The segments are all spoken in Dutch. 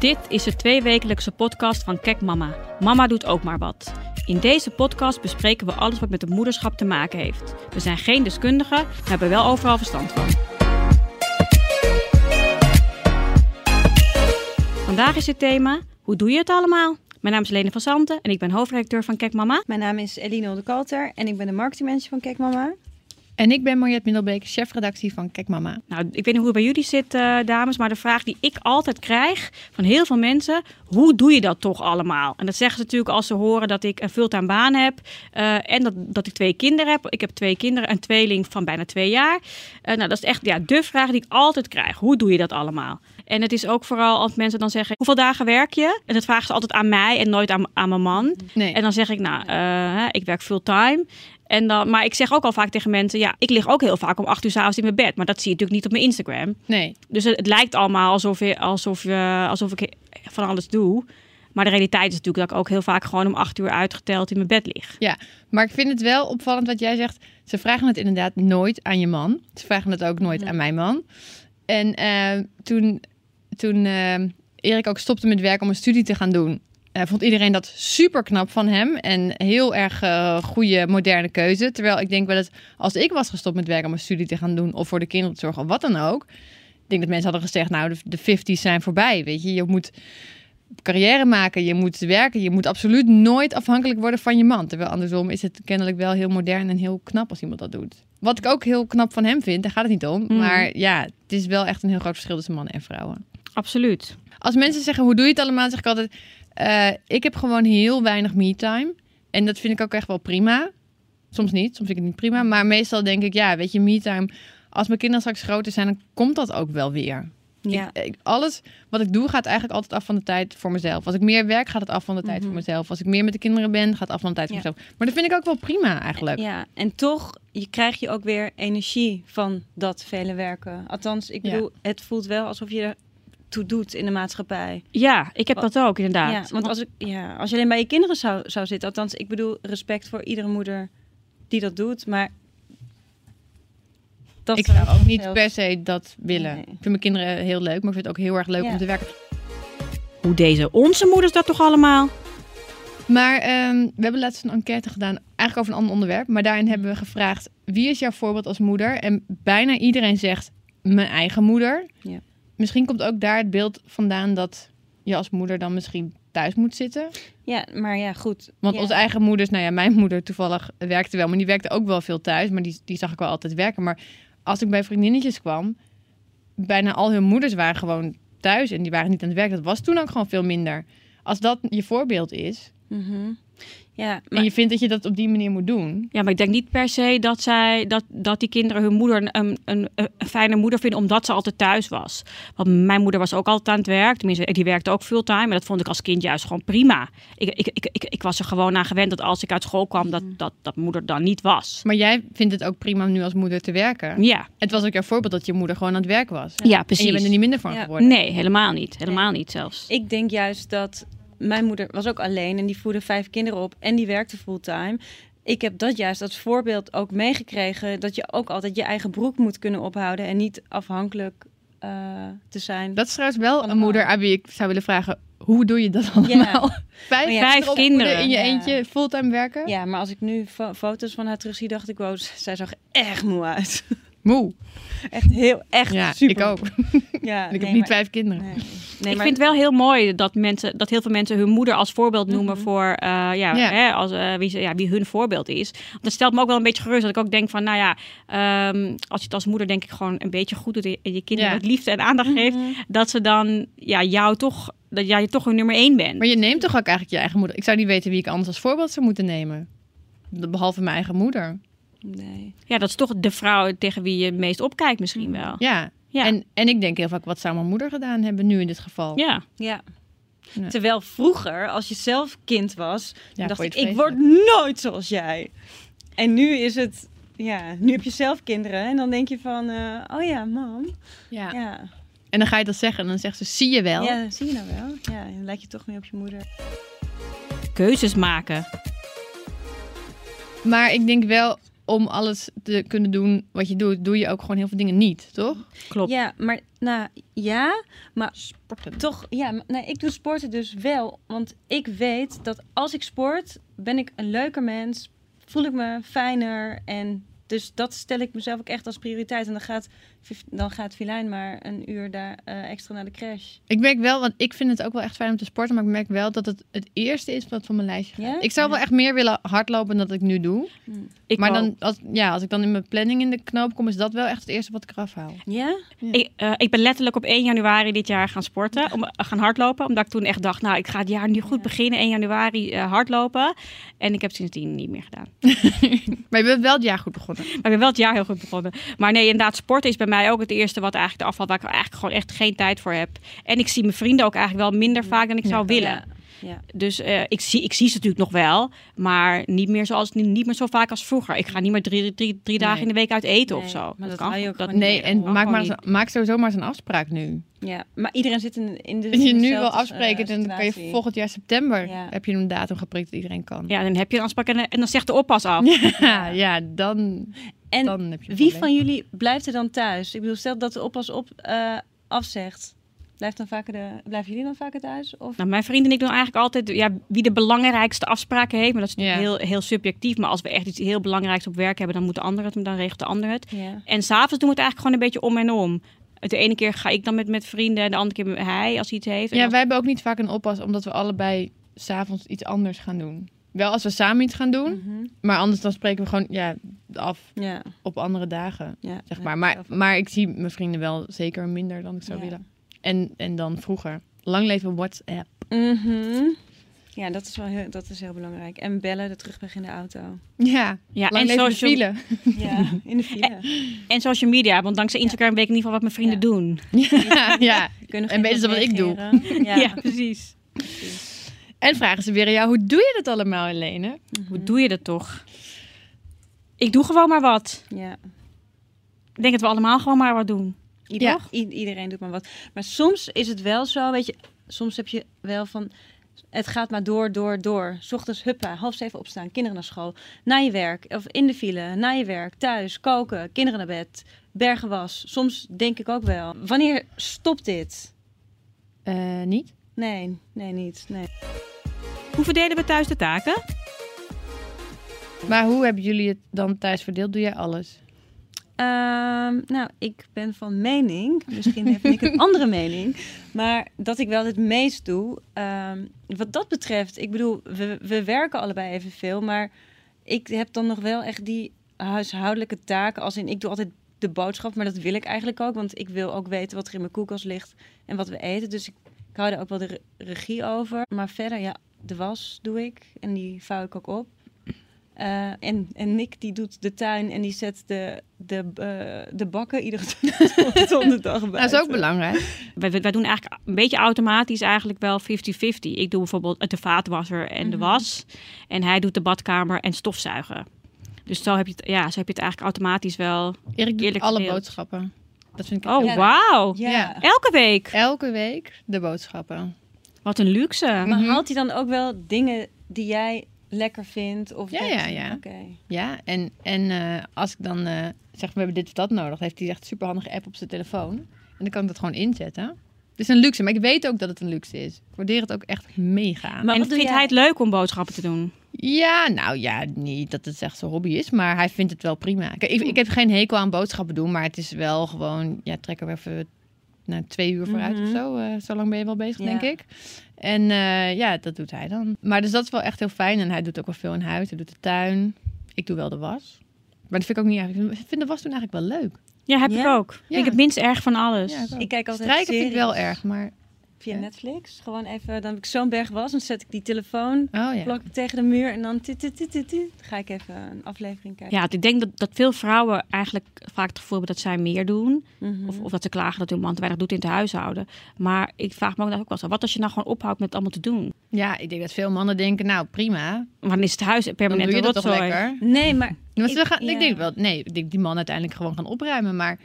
Dit is de tweewekelijkse podcast van Kek Mama. Mama doet ook maar wat. In deze podcast bespreken we alles wat met het moederschap te maken heeft. We zijn geen deskundigen, maar hebben wel overal verstand van. Vandaag is het thema: hoe doe je het allemaal? Mijn naam is Lene van Santen en ik ben hoofdredacteur van Kek Mama. Mijn naam is Eline de Kalter en ik ben de marketingmanager van Kek Mama. En ik ben Mariette Middelbeek, chefredactie van Kijk Mama. Nou, ik weet niet hoe het bij jullie zit, eh, dames, maar de vraag die ik altijd krijg van heel veel mensen: hoe doe je dat toch allemaal? En dat zeggen ze natuurlijk als ze horen dat ik een fulltime baan heb eh, en dat, dat ik twee kinderen heb. Ik heb twee kinderen, een tweeling van bijna twee jaar. Eh, nou, dat is echt ja, de vraag die ik altijd krijg: hoe doe je dat allemaal? En het is ook vooral als mensen dan zeggen: hoeveel dagen werk je? En dat vragen ze altijd aan mij en nooit aan, aan mijn man. Nee. En dan zeg ik: nou, ik werk fulltime. En dan, maar ik zeg ook al vaak tegen mensen: ja, ik lig ook heel vaak om acht uur 's avonds in mijn bed. Maar dat zie je natuurlijk niet op mijn Instagram. Nee. Dus het, het lijkt allemaal alsof, je, alsof, je, alsof ik van alles doe. Maar de realiteit is natuurlijk dat ik ook heel vaak gewoon om acht uur uitgeteld in mijn bed lig. Ja, maar ik vind het wel opvallend wat jij zegt. Ze vragen het inderdaad nooit aan je man. Ze vragen het ook nooit aan mijn man. En eh, toen, toen eh, Erik ook stopte met werk om een studie te gaan doen, eh, vond iedereen dat super knap van hem. En heel erg eh, goede, moderne keuze. Terwijl ik denk wel dat als ik was gestopt met werk om een studie te gaan doen, of voor de kinderen te zorgen, of wat dan ook. Ik denk dat mensen hadden gezegd, nou, de, de 50's zijn voorbij. Weet je, je moet carrière maken, je moet werken, je moet absoluut nooit afhankelijk worden van je man. Terwijl andersom is het kennelijk wel heel modern en heel knap als iemand dat doet. Wat ik ook heel knap van hem vind, daar gaat het niet om. Mhm. Maar ja, het is wel echt een heel groot verschil tussen mannen en vrouwen. Absoluut. Als mensen zeggen, hoe doe je het allemaal? zeg ik altijd, eh, ik heb gewoon heel weinig me-time. En dat vind ik ook echt wel prima. Soms niet, soms vind ik het niet prima. Maar meestal denk ik, ja, weet je, me-time. Als mijn kinderen straks groter zijn, dan komt dat ook wel weer. Ja. Ik, ik- alles wat ik doe gaat eigenlijk altijd af van de tijd voor mezelf. Als ik meer werk, gaat het af van de tijd voor mezelf. Als ik meer met de kinderen ben, gaat het af van de tijd voor Mhm. Mezelf. Maar dat vind ik ook wel prima eigenlijk. Ja, en toch je krijg je ook weer energie van dat vele werken. Althans, ik Ja. bedoel, het voelt wel alsof je toe doet in de maatschappij. Ja, ik heb dat ook inderdaad. Ja, want als, ik, ja, als je alleen bij je kinderen zou, zou zitten, althans, ik bedoel, respect voor iedere moeder die dat doet, maar dat Ik zou ook niet per se dat willen. Nee. Ik vind mijn kinderen heel leuk, maar ik vind het ook heel erg leuk Ja. om te werken. Hoe deze onze moeders dat toch allemaal? Maar ehm, we hebben laatst een enquête gedaan, eigenlijk over een ander onderwerp. Maar daarin hebben we gevraagd, wie is jouw voorbeeld als moeder? En bijna iedereen zegt, mijn eigen moeder. Ja. Misschien komt ook daar het beeld vandaan dat je als moeder dan misschien thuis moet zitten. Ja, maar ja, goed. Want ja. onze eigen moeders, nou ja, mijn moeder toevallig werkte wel, maar die werkte ook wel veel thuis. Maar die, die zag ik wel altijd werken. Maar als ik bij vriendinnetjes kwam, bijna al hun moeders waren gewoon thuis en die waren niet aan het werk. Dat was toen ook gewoon veel minder. Als dat je voorbeeld is Mhm. Ja, en maar je vindt dat je dat op die manier moet doen, Ja, maar ik denk niet per se dat, zij, dat, dat die kinderen hun moeder een, een, een fijne moeder vinden omdat ze altijd thuis was. Want mijn moeder was ook altijd aan het werk. Tenminste, die werkte ook fulltime. En dat vond ik als kind juist gewoon prima. Ik, ik, ik, ik, ik was er gewoon aan gewend dat als ik uit school kwam, dat, dat, dat moeder dan niet was. Maar jij vindt het ook prima om nu als moeder te werken. Ja, Het was ook jouw voorbeeld dat je moeder gewoon aan het werk was. ja En precies. je bent er niet minder van Ja. geworden. Nee, helemaal niet. Helemaal niet zelfs. ik denk juist dat mijn moeder was ook alleen en die voerde vijf kinderen op en die werkte fulltime. Ik heb dat juist als voorbeeld ook meegekregen dat je ook altijd je eigen broek moet kunnen ophouden en niet afhankelijk eh, te zijn. Dat is trouwens wel een moeder aan wie ik zou willen vragen, hoe doe je dat allemaal? Vijf, ja, Vijf kinderen. in je Ja. eentje fulltime werken? Ja, maar als ik nu fo- foto's van haar terugzie, dacht ik, wow, zij zag echt moe uit. Moe. Echt heel, echt Ja, super. ik ook. Ja, ik heb niet maar- vijf kinderen. Nee, ik nee, maar vind het wel heel mooi dat, mensen, dat heel veel mensen hun moeder als voorbeeld noemen Mhm. voor eh, ja, Ja. Hè, als, eh, wie, ze, ja, wie hun voorbeeld is. Dat stelt me ook wel een beetje gerust. Dat ik ook denk van, nou ja, ehm, als je het als moeder denk ik gewoon een beetje goed doet en je kinderen Ja. wat liefde en aandacht geeft, Mhm. dat ze dan ja, jou toch, dat jij toch hun nummer één bent. Maar je neemt toch ook eigenlijk je eigen moeder? Ik zou niet weten wie ik anders als voorbeeld zou moeten nemen. Behalve mijn eigen moeder. Nee. Ja, dat is toch de vrouw tegen wie je het meest opkijkt misschien wel. Ja. Ja. En, en ik denk heel vaak, wat zou mijn moeder gedaan hebben nu in dit geval? Ja. Ja. Ja. Terwijl vroeger, als je zelf kind was, Ja, dacht ik, ik word nooit zoals jij. En nu is het, ja, nu heb je zelf kinderen en dan denk je van, eh, oh ja, mam. Ja. Ja. En dan ga je dat zeggen en dan zegt ze, zie je wel. ja, zie je nou wel? Ja, dan lijkt je toch meer op je moeder. Keuzes maken. Maar ik denk wel, om alles te kunnen doen wat je doet, doe je ook gewoon heel veel dingen niet, toch? Klopt. Ja, maar nou ja, maar Sporten. toch, ja, maar- nee, ik doe sporten dus wel. Want ik weet dat als ik sport, ben ik een leuker mens, voel ik me fijner. En dus dat stel ik mezelf ook echt als prioriteit. En dan gaat, dan gaat Filijn maar een uur daar eh, extra naar de crash. Ik merk wel, want ik vind het ook wel echt fijn om te sporten, maar ik merk wel dat het het eerste is wat van mijn lijstje gaat. Ja? Ik zou wel echt meer willen hardlopen dan dat ik nu doe. Ik maar dan, als, ja, als ik dan in mijn planning in de knoop kom, is dat wel echt het eerste wat ik eraf haal. Ja? Ik, eh, ik ben letterlijk op 1 januari dit jaar gaan sporten, om, eh, gaan hardlopen. Omdat ik toen echt dacht, nou, ik ga het jaar nu goed Ja. beginnen, 1 januari eh, hardlopen. En ik heb sindsdien niet meer gedaan. Maar je bent wel het jaar goed begonnen. Maar ik ben wel het jaar heel goed begonnen. Maar nee, inderdaad, sporten is bij mij ook het eerste wat eigenlijk de afval waar ik eigenlijk gewoon echt geen tijd voor heb. En ik zie mijn vrienden ook eigenlijk wel minder vaak dan ik zou willen. Ja. ja. Dus eh, ik, zie, ik zie ze natuurlijk nog wel, maar niet meer, zoals, niet, niet meer zo vaak als vroeger. Ik ga niet meer drie, drie, drie dagen Nee. in de week uit eten Nee, of zo. maar dat kan je ook dat, Nee, en dat maak, maar, eens- maak sowieso maar eens een afspraak nu. ja, maar iedereen zit in, in de. En je nu wil afspreken, eh, dan kan je volgend jaar september Ja. heb je een datum geprikt dat iedereen kan. Ja, dan heb je een afspraak en, en dan zegt de oppas af. Ja, ja dan, En dan heb je een Wie van jullie blijft er dan thuis? Ik bedoel, stel dat de oppas op eh, afzegt. Blijft dan vaker de, blijven jullie dan vaker thuis? Of? Nou, mijn vrienden en ik doen eigenlijk altijd ja, wie de belangrijkste afspraken heeft. Maar dat is natuurlijk Ja. heel, heel subjectief. Maar als we echt iets heel belangrijks op werk hebben, dan moet de ander het, dan regelt de ander het. Ja. En s'avonds doen we het eigenlijk gewoon een beetje om en om. De ene keer ga ik dan met, met vrienden en de andere keer met hij als hij iets heeft. Ja, als- wij hebben ook niet vaak een oppas, omdat we allebei s'avonds iets anders gaan doen. Wel als we samen iets gaan doen, Mhm. maar anders dan spreken we gewoon ja, af ja. op andere dagen, ja. zeg Ja, maar. Maar, maar ik zie mijn vrienden wel zeker minder dan ik zou Ja. willen. En, en dan vroeger. Lang leven WhatsApp. Mhm. Ja, dat is wel heel, dat is heel belangrijk. En bellen, de terugweg in de auto. Ja, ja, lang en, leven de social, file. Ja, in de file. en social media. Want dankzij Instagram weet ik in ieder geval wat mijn vrienden Ja. doen. ja, ja. Kunnen En weten ze wat ik doe? Ja, precies. En vragen ze weer aan jou, hoe doe je dat allemaal, Helene? Hoe doe je dat toch? Ik doe gewoon maar wat. ja. Ik denk dat we allemaal gewoon maar wat doen. Ieder- Ja. i- iedereen doet maar wat. Maar soms is het wel zo, weet je, soms heb je wel van, het gaat maar door, door, door. 's ochtends, huppa, half zeven opstaan, kinderen naar school, naar je werk, of in de file, naar je werk, thuis, koken, kinderen naar bed, bergen was. Soms denk ik ook wel, wanneer stopt dit? Eh, niet? Nee, nee, niet. Nee. Hoe verdelen we thuis de taken? Maar hoe hebben jullie het dan thuis verdeeld? Doe jij alles? Ehm, nou, ik ben van mening, misschien heb ik een andere mening, maar dat ik wel het meest doe. Ehm, wat dat betreft, ik bedoel, we, we werken allebei evenveel, maar ik heb dan nog wel echt die huishoudelijke taken. Als in, ik doe altijd de boodschap, maar dat wil ik eigenlijk ook, want ik wil ook weten wat er in mijn koelkast ligt en wat we eten. Dus ik, ik hou daar ook wel de re- regie over. Maar verder, ja, de was doe ik en die vouw ik ook op. Eh, en, en Nick die doet de tuin en die zet de, de, eh, de bakken iedere donderdag bij. Dat is ook belangrijk. Wij, wij doen eigenlijk een beetje automatisch eigenlijk wel 50-50. Ik doe bijvoorbeeld de vaatwasser en de Mhm. was. En hij doet de badkamer en stofzuigen. Dus zo heb je het, ja, zo heb je het eigenlijk automatisch wel. Erik doet Eerlijk alle gedeeld. boodschappen. Dat vind ik Oh, wauw. Ja. Elke week. Elke week de boodschappen. Wat een luxe. Maar Mhm. haalt hij dan ook wel dingen die jij lekker vindt? Of Ja, dat- ja, ja. Ja, en, en eh, als ik dan eh, zeg, we hebben dit of dat nodig, dan heeft hij echt een superhandige app op zijn telefoon. En dan kan ik dat gewoon inzetten. Het is een luxe, maar ik weet ook dat het een luxe is. Ik waardeer het ook echt mega. Maar en vindt jij? hij het leuk om boodschappen te doen? Ja, nou ja, niet dat het echt zijn hobby is, maar hij vindt het wel prima. Kijk, ik, ik heb geen hekel aan boodschappen doen, maar het is wel gewoon, ja, trek er even nou, twee uur vooruit Mhm. of zo. eh, zo lang ben je wel bezig, Ja. denk ik. En eh, ja, dat doet hij dan. Maar dus dat is wel echt heel fijn. En hij doet ook wel veel in huis. Hij doet de tuin. Ik doe wel de was. Maar dat vind ik ook niet eigenlijk. Ik vind de was doen eigenlijk wel leuk. Ja, heb Ja? ik ook. Vind ik het minst erg van alles. Ja, ik kijk altijd Strijken vind ik wel erg, maar... via Ja. Netflix. Gewoon even, dan heb ik zo'n berg was, dan zet ik die telefoon, Oh ja. plak ik tegen de muur en dan tit, tit, tit, tit, tit, ga ik even een aflevering kijken. Ja, ik denk dat, dat veel vrouwen eigenlijk vaak het gevoel hebben dat zij meer doen. Mhm. Of, of dat ze klagen dat hun man te weinig doet in het huishouden. Maar ik vraag me ook, ook wel zo, wat als je nou gewoon ophoudt met het allemaal te doen? Ja, ik denk dat veel mannen denken, nou prima. Maar dan is het huis Dan permanent doe je een dat toch rotzooi. lekker. Nee, maar Want Ik- we gaan, ja. Ik denk wel, nee, ik denk die man uiteindelijk gewoon gaan opruimen. Maar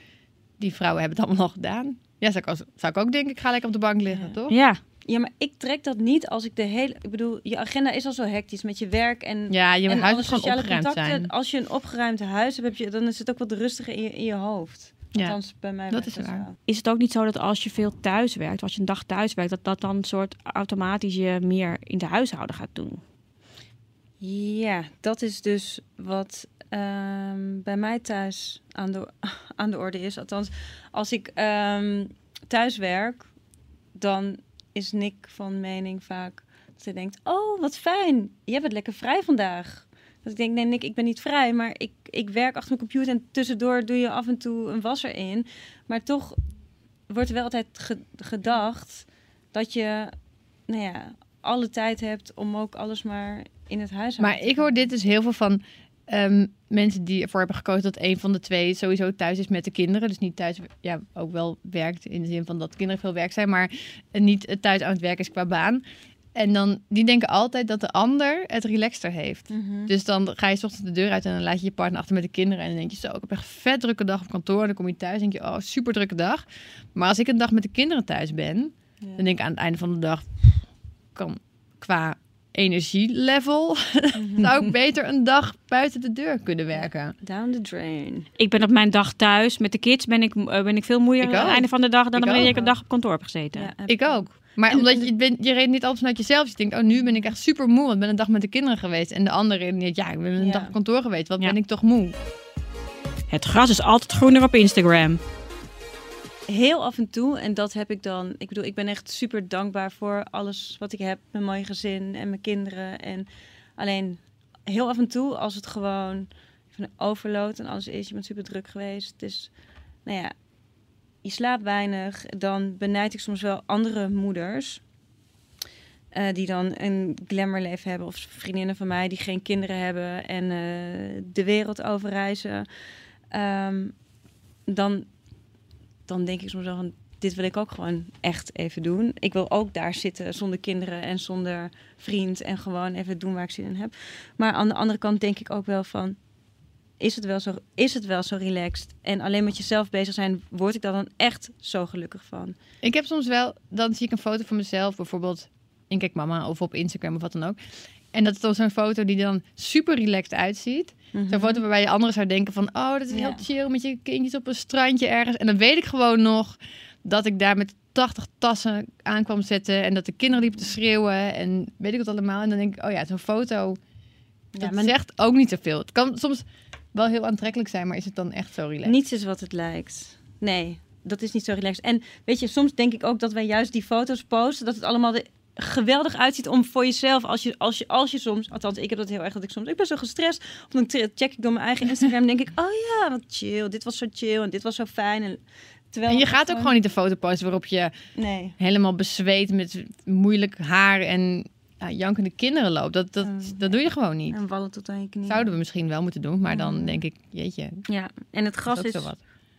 die vrouwen hebben het allemaal al gedaan. Ja, zou ik, als, zou ik ook denken, ik ga lekker op de bank liggen, Ja. toch? Ja, Ja, maar ik trek dat niet als ik de hele... Ik bedoel, je agenda is al zo hectisch met je werk en... Ja, je en huis moet gewoon sociale opgeruimd contacten. zijn. Als je een opgeruimd huis hebt, heb je, dan is het ook wat rustiger in je, in je hoofd. Ja. Althans, bij mij dat is waar. zo. Is het ook niet zo dat als je veel thuis werkt, als je een dag thuis werkt, dat dat dan soort automatisch je meer in de huishouden gaat doen? Ja, dat is dus wat ehm, bij mij thuis aan de, aan de orde is. Althans, als ik ehm, thuis werk, dan is Nick van mening vaak dat hij denkt: Oh, wat fijn, jij bent lekker vrij vandaag. Dat ik denk: Nee, Nick, ik ben niet vrij, maar ik, ik werk achter mijn computer en tussendoor doe je af en toe een wasser in. Maar toch wordt er wel altijd ge- gedacht dat je, nou ja, alle tijd hebt om ook alles maar in het huis Maar ik hoor dit dus heel veel van ehm, mensen die ervoor hebben gekozen dat een van de twee sowieso thuis is met de kinderen. Dus niet thuis, ja, ook wel werkt in de zin van dat kinderen veel werk zijn, maar niet thuis aan het werk is qua baan. En dan, die denken altijd dat de ander het relaxter heeft. Mhm. Dus dan ga je ochtends de deur uit en dan laat je je partner achter met de kinderen. En dan denk je zo, ik heb echt een vet drukke dag op kantoor. En dan kom je thuis en denk je, oh, super drukke dag. Maar als ik een dag met de kinderen thuis ben, Ja. dan denk ik aan het einde van de dag, kan qua energielevel, zou ik beter een dag buiten de deur kunnen werken. Down the drain. Ik ben op mijn dag thuis met de kids ben ik, eh, ben ik veel moeier Ik aan het einde van de dag dan wanneer ik een dag op kantoor heb gezeten. Ja, heb Ik ook. Maar En- omdat en- je, je redt niet altijd vanuit jezelf. Je denkt, oh, nu ben ik echt super moe. Want ik ben een dag met de kinderen geweest. En de andere redeneert, ja, ik ben een Ja. dag op kantoor geweest. Wat Ja. ben ik toch moe? Het gras is altijd groener op Instagram. Heel af en toe, en dat heb ik dan. Ik bedoel, ik ben echt super dankbaar voor alles wat ik heb. Mijn mooie gezin en mijn kinderen. En alleen heel af en toe, als het gewoon een overload en alles is, je bent super druk geweest. Dus, nou ja, je slaapt weinig. Dan benijd ik soms wel andere moeders. eh, die dan een glamourleven hebben. Of vriendinnen van mij die geen kinderen hebben en eh, de wereld overreizen. Ehm, dan dan denk ik soms wel van, dit wil ik ook gewoon echt even doen. Ik wil ook daar zitten zonder kinderen en zonder vriend en gewoon even doen waar ik zin in heb. Maar aan de andere kant denk ik ook wel van, is het wel zo, is het wel zo relaxed? En alleen met jezelf bezig zijn, word ik dan echt zo gelukkig van. Ik heb soms wel, dan zie ik een foto van mezelf, bijvoorbeeld in Kijk Mama of op Instagram of wat dan ook. En dat is dan zo'n foto die dan super relaxed uitziet. Zo'n foto waarbij je anderen zou denken van... oh, dat is heel Ja. chill met je kindjes op een strandje ergens. En dan weet ik gewoon nog dat ik daar met 80 tassen aan kwam zetten... en dat de kinderen liepen te schreeuwen en weet ik wat allemaal. En dan denk ik, oh ja, zo'n foto, Ja, dat maar zegt ook niet zoveel. Het kan soms wel heel aantrekkelijk zijn, maar is het dan echt zo relaxed? niets is wat het lijkt. Nee, dat is niet zo relaxed. En weet je, soms denk ik ook dat wij juist die foto's posten, dat het allemaal geweldig uitziet om voor jezelf, als je, als je, als je soms, althans ik heb dat heel erg, dat ik soms, ik ben zo gestrest, of dan check ik door mijn eigen Instagram, denk ik, oh ja, wat chill, dit was zo chill en dit was zo fijn. En, terwijl En je gaat ook gewoon niet een foto posten waarop je Nee. helemaal bezweet met moeilijk haar en ja, jankende kinderen loopt. Dat, dat, Mm. dat doe je gewoon niet. En wallen tot aan je knieën. Zouden we misschien wel moeten doen, maar dan Mm. denk ik, jeetje, Ja, en het gras is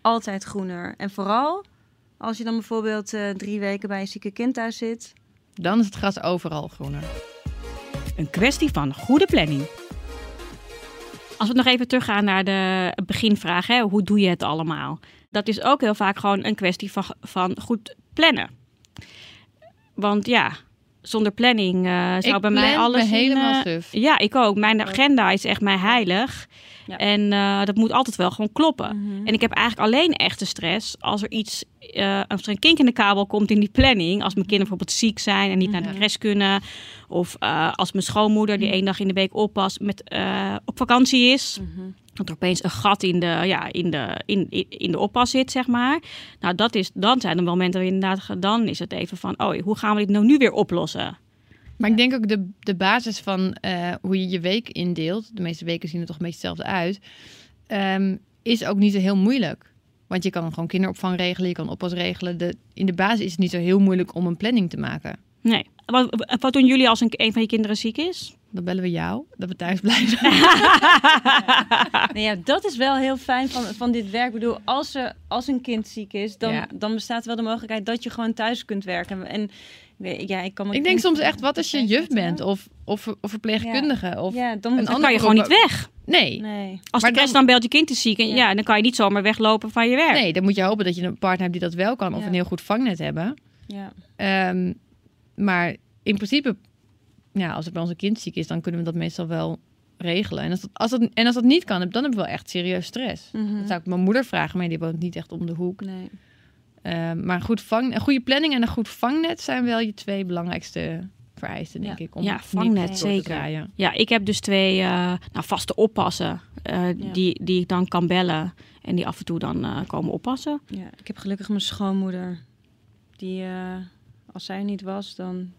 altijd groener. En vooral als je dan bijvoorbeeld eh, drie weken bij een zieke kind thuis zit. Dan is het gras overal groener. Een kwestie van goede planning. Als we nog even teruggaan naar de beginvraag, hè, hoe doe je het allemaal? Dat is ook heel vaak gewoon een kwestie van, van goed plannen. Want ja, zonder planning eh, zou ik bij mij alles me helemaal in, eh, suf. Ja, ik ook. Mijn agenda is echt mij heilig. Ja. En eh, dat moet altijd wel gewoon kloppen. Mhm. En ik heb eigenlijk alleen echte stress als er iets, als er een kink in de kabel komt in die planning. Als mijn kinderen bijvoorbeeld ziek zijn en niet naar de Ja. crash kunnen. Of als mijn schoonmoeder, die één dag in de week oppast, met, op vakantie is. Mhm. Dat er opeens een gat in de, ja, in de, in, in- de oppas zit, zeg maar. Nou, dat is, dan zijn er momenten waar je inderdaad, dan is het even van, oh, hoe gaan we dit nou nu weer oplossen? Maar ik denk ook de, de basis van eh, hoe je je week indeelt, de meeste weken zien er toch een beetje hetzelfde uit, ehm, is ook niet zo heel moeilijk. Want je kan gewoon kinderopvang regelen, je kan oppas regelen. De, in de basis is het niet zo heel moeilijk om een planning te maken. Nee. Wat, wat doen jullie als een, een van je kinderen ziek is? Dan bellen we jou, dat we thuis blijven. Nou ja, dat is wel heel fijn van, van dit werk. Ik bedoel, als, er, als een kind ziek is, dan, Ja. dan bestaat wel de mogelijkheid dat je gewoon thuis kunt werken. En ja, ik kan me ik denk soms echt, wat als je juf bent of, of, of verpleegkundige? Of, Ja, dan kan je gewoon niet weg. Nee. Nee. Als Maar de dan- dan belt je kind is ziek. En Ja. ja. dan kan je niet zomaar weglopen van je werk. nee, dan moet je hopen dat je een partner hebt die dat wel kan of Ja. een heel goed vangnet hebben. Ja. Ehm, maar in principe, ja, als het bij onze kind ziek is, dan kunnen we dat meestal wel regelen. En als dat, als dat, en als dat niet kan, dan heb ik wel echt serieus stress. Mhm. Dat zou ik mijn moeder vragen, maar die woont niet echt om de hoek. Nee. Uh, maar goed vang, een goede planning en een goed vangnet zijn wel je twee belangrijkste vereisten, denk Ja. ik. Om Ja, vangnet, zeker. draaien. Ja, ik heb dus twee eh, nou, vaste oppassen eh, Ja. die, die ik dan kan bellen en die af en toe dan eh, komen oppassen. Ja, ik heb gelukkig mijn schoonmoeder. Die, eh, als zij niet was, dan...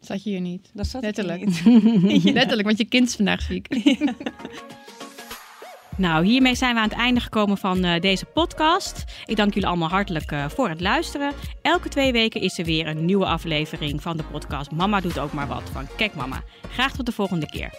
Zat je hier niet? Dat zat er Letterlijk. niet. Letterlijk, want je kind is vandaag ziek. Nou, hiermee zijn we aan het einde gekomen van eh, deze podcast. Ik dank jullie allemaal hartelijk eh, voor het luisteren. Elke twee weken is er weer een nieuwe aflevering van de podcast Mama doet ook maar wat van Kijk Mama. Graag tot de volgende keer.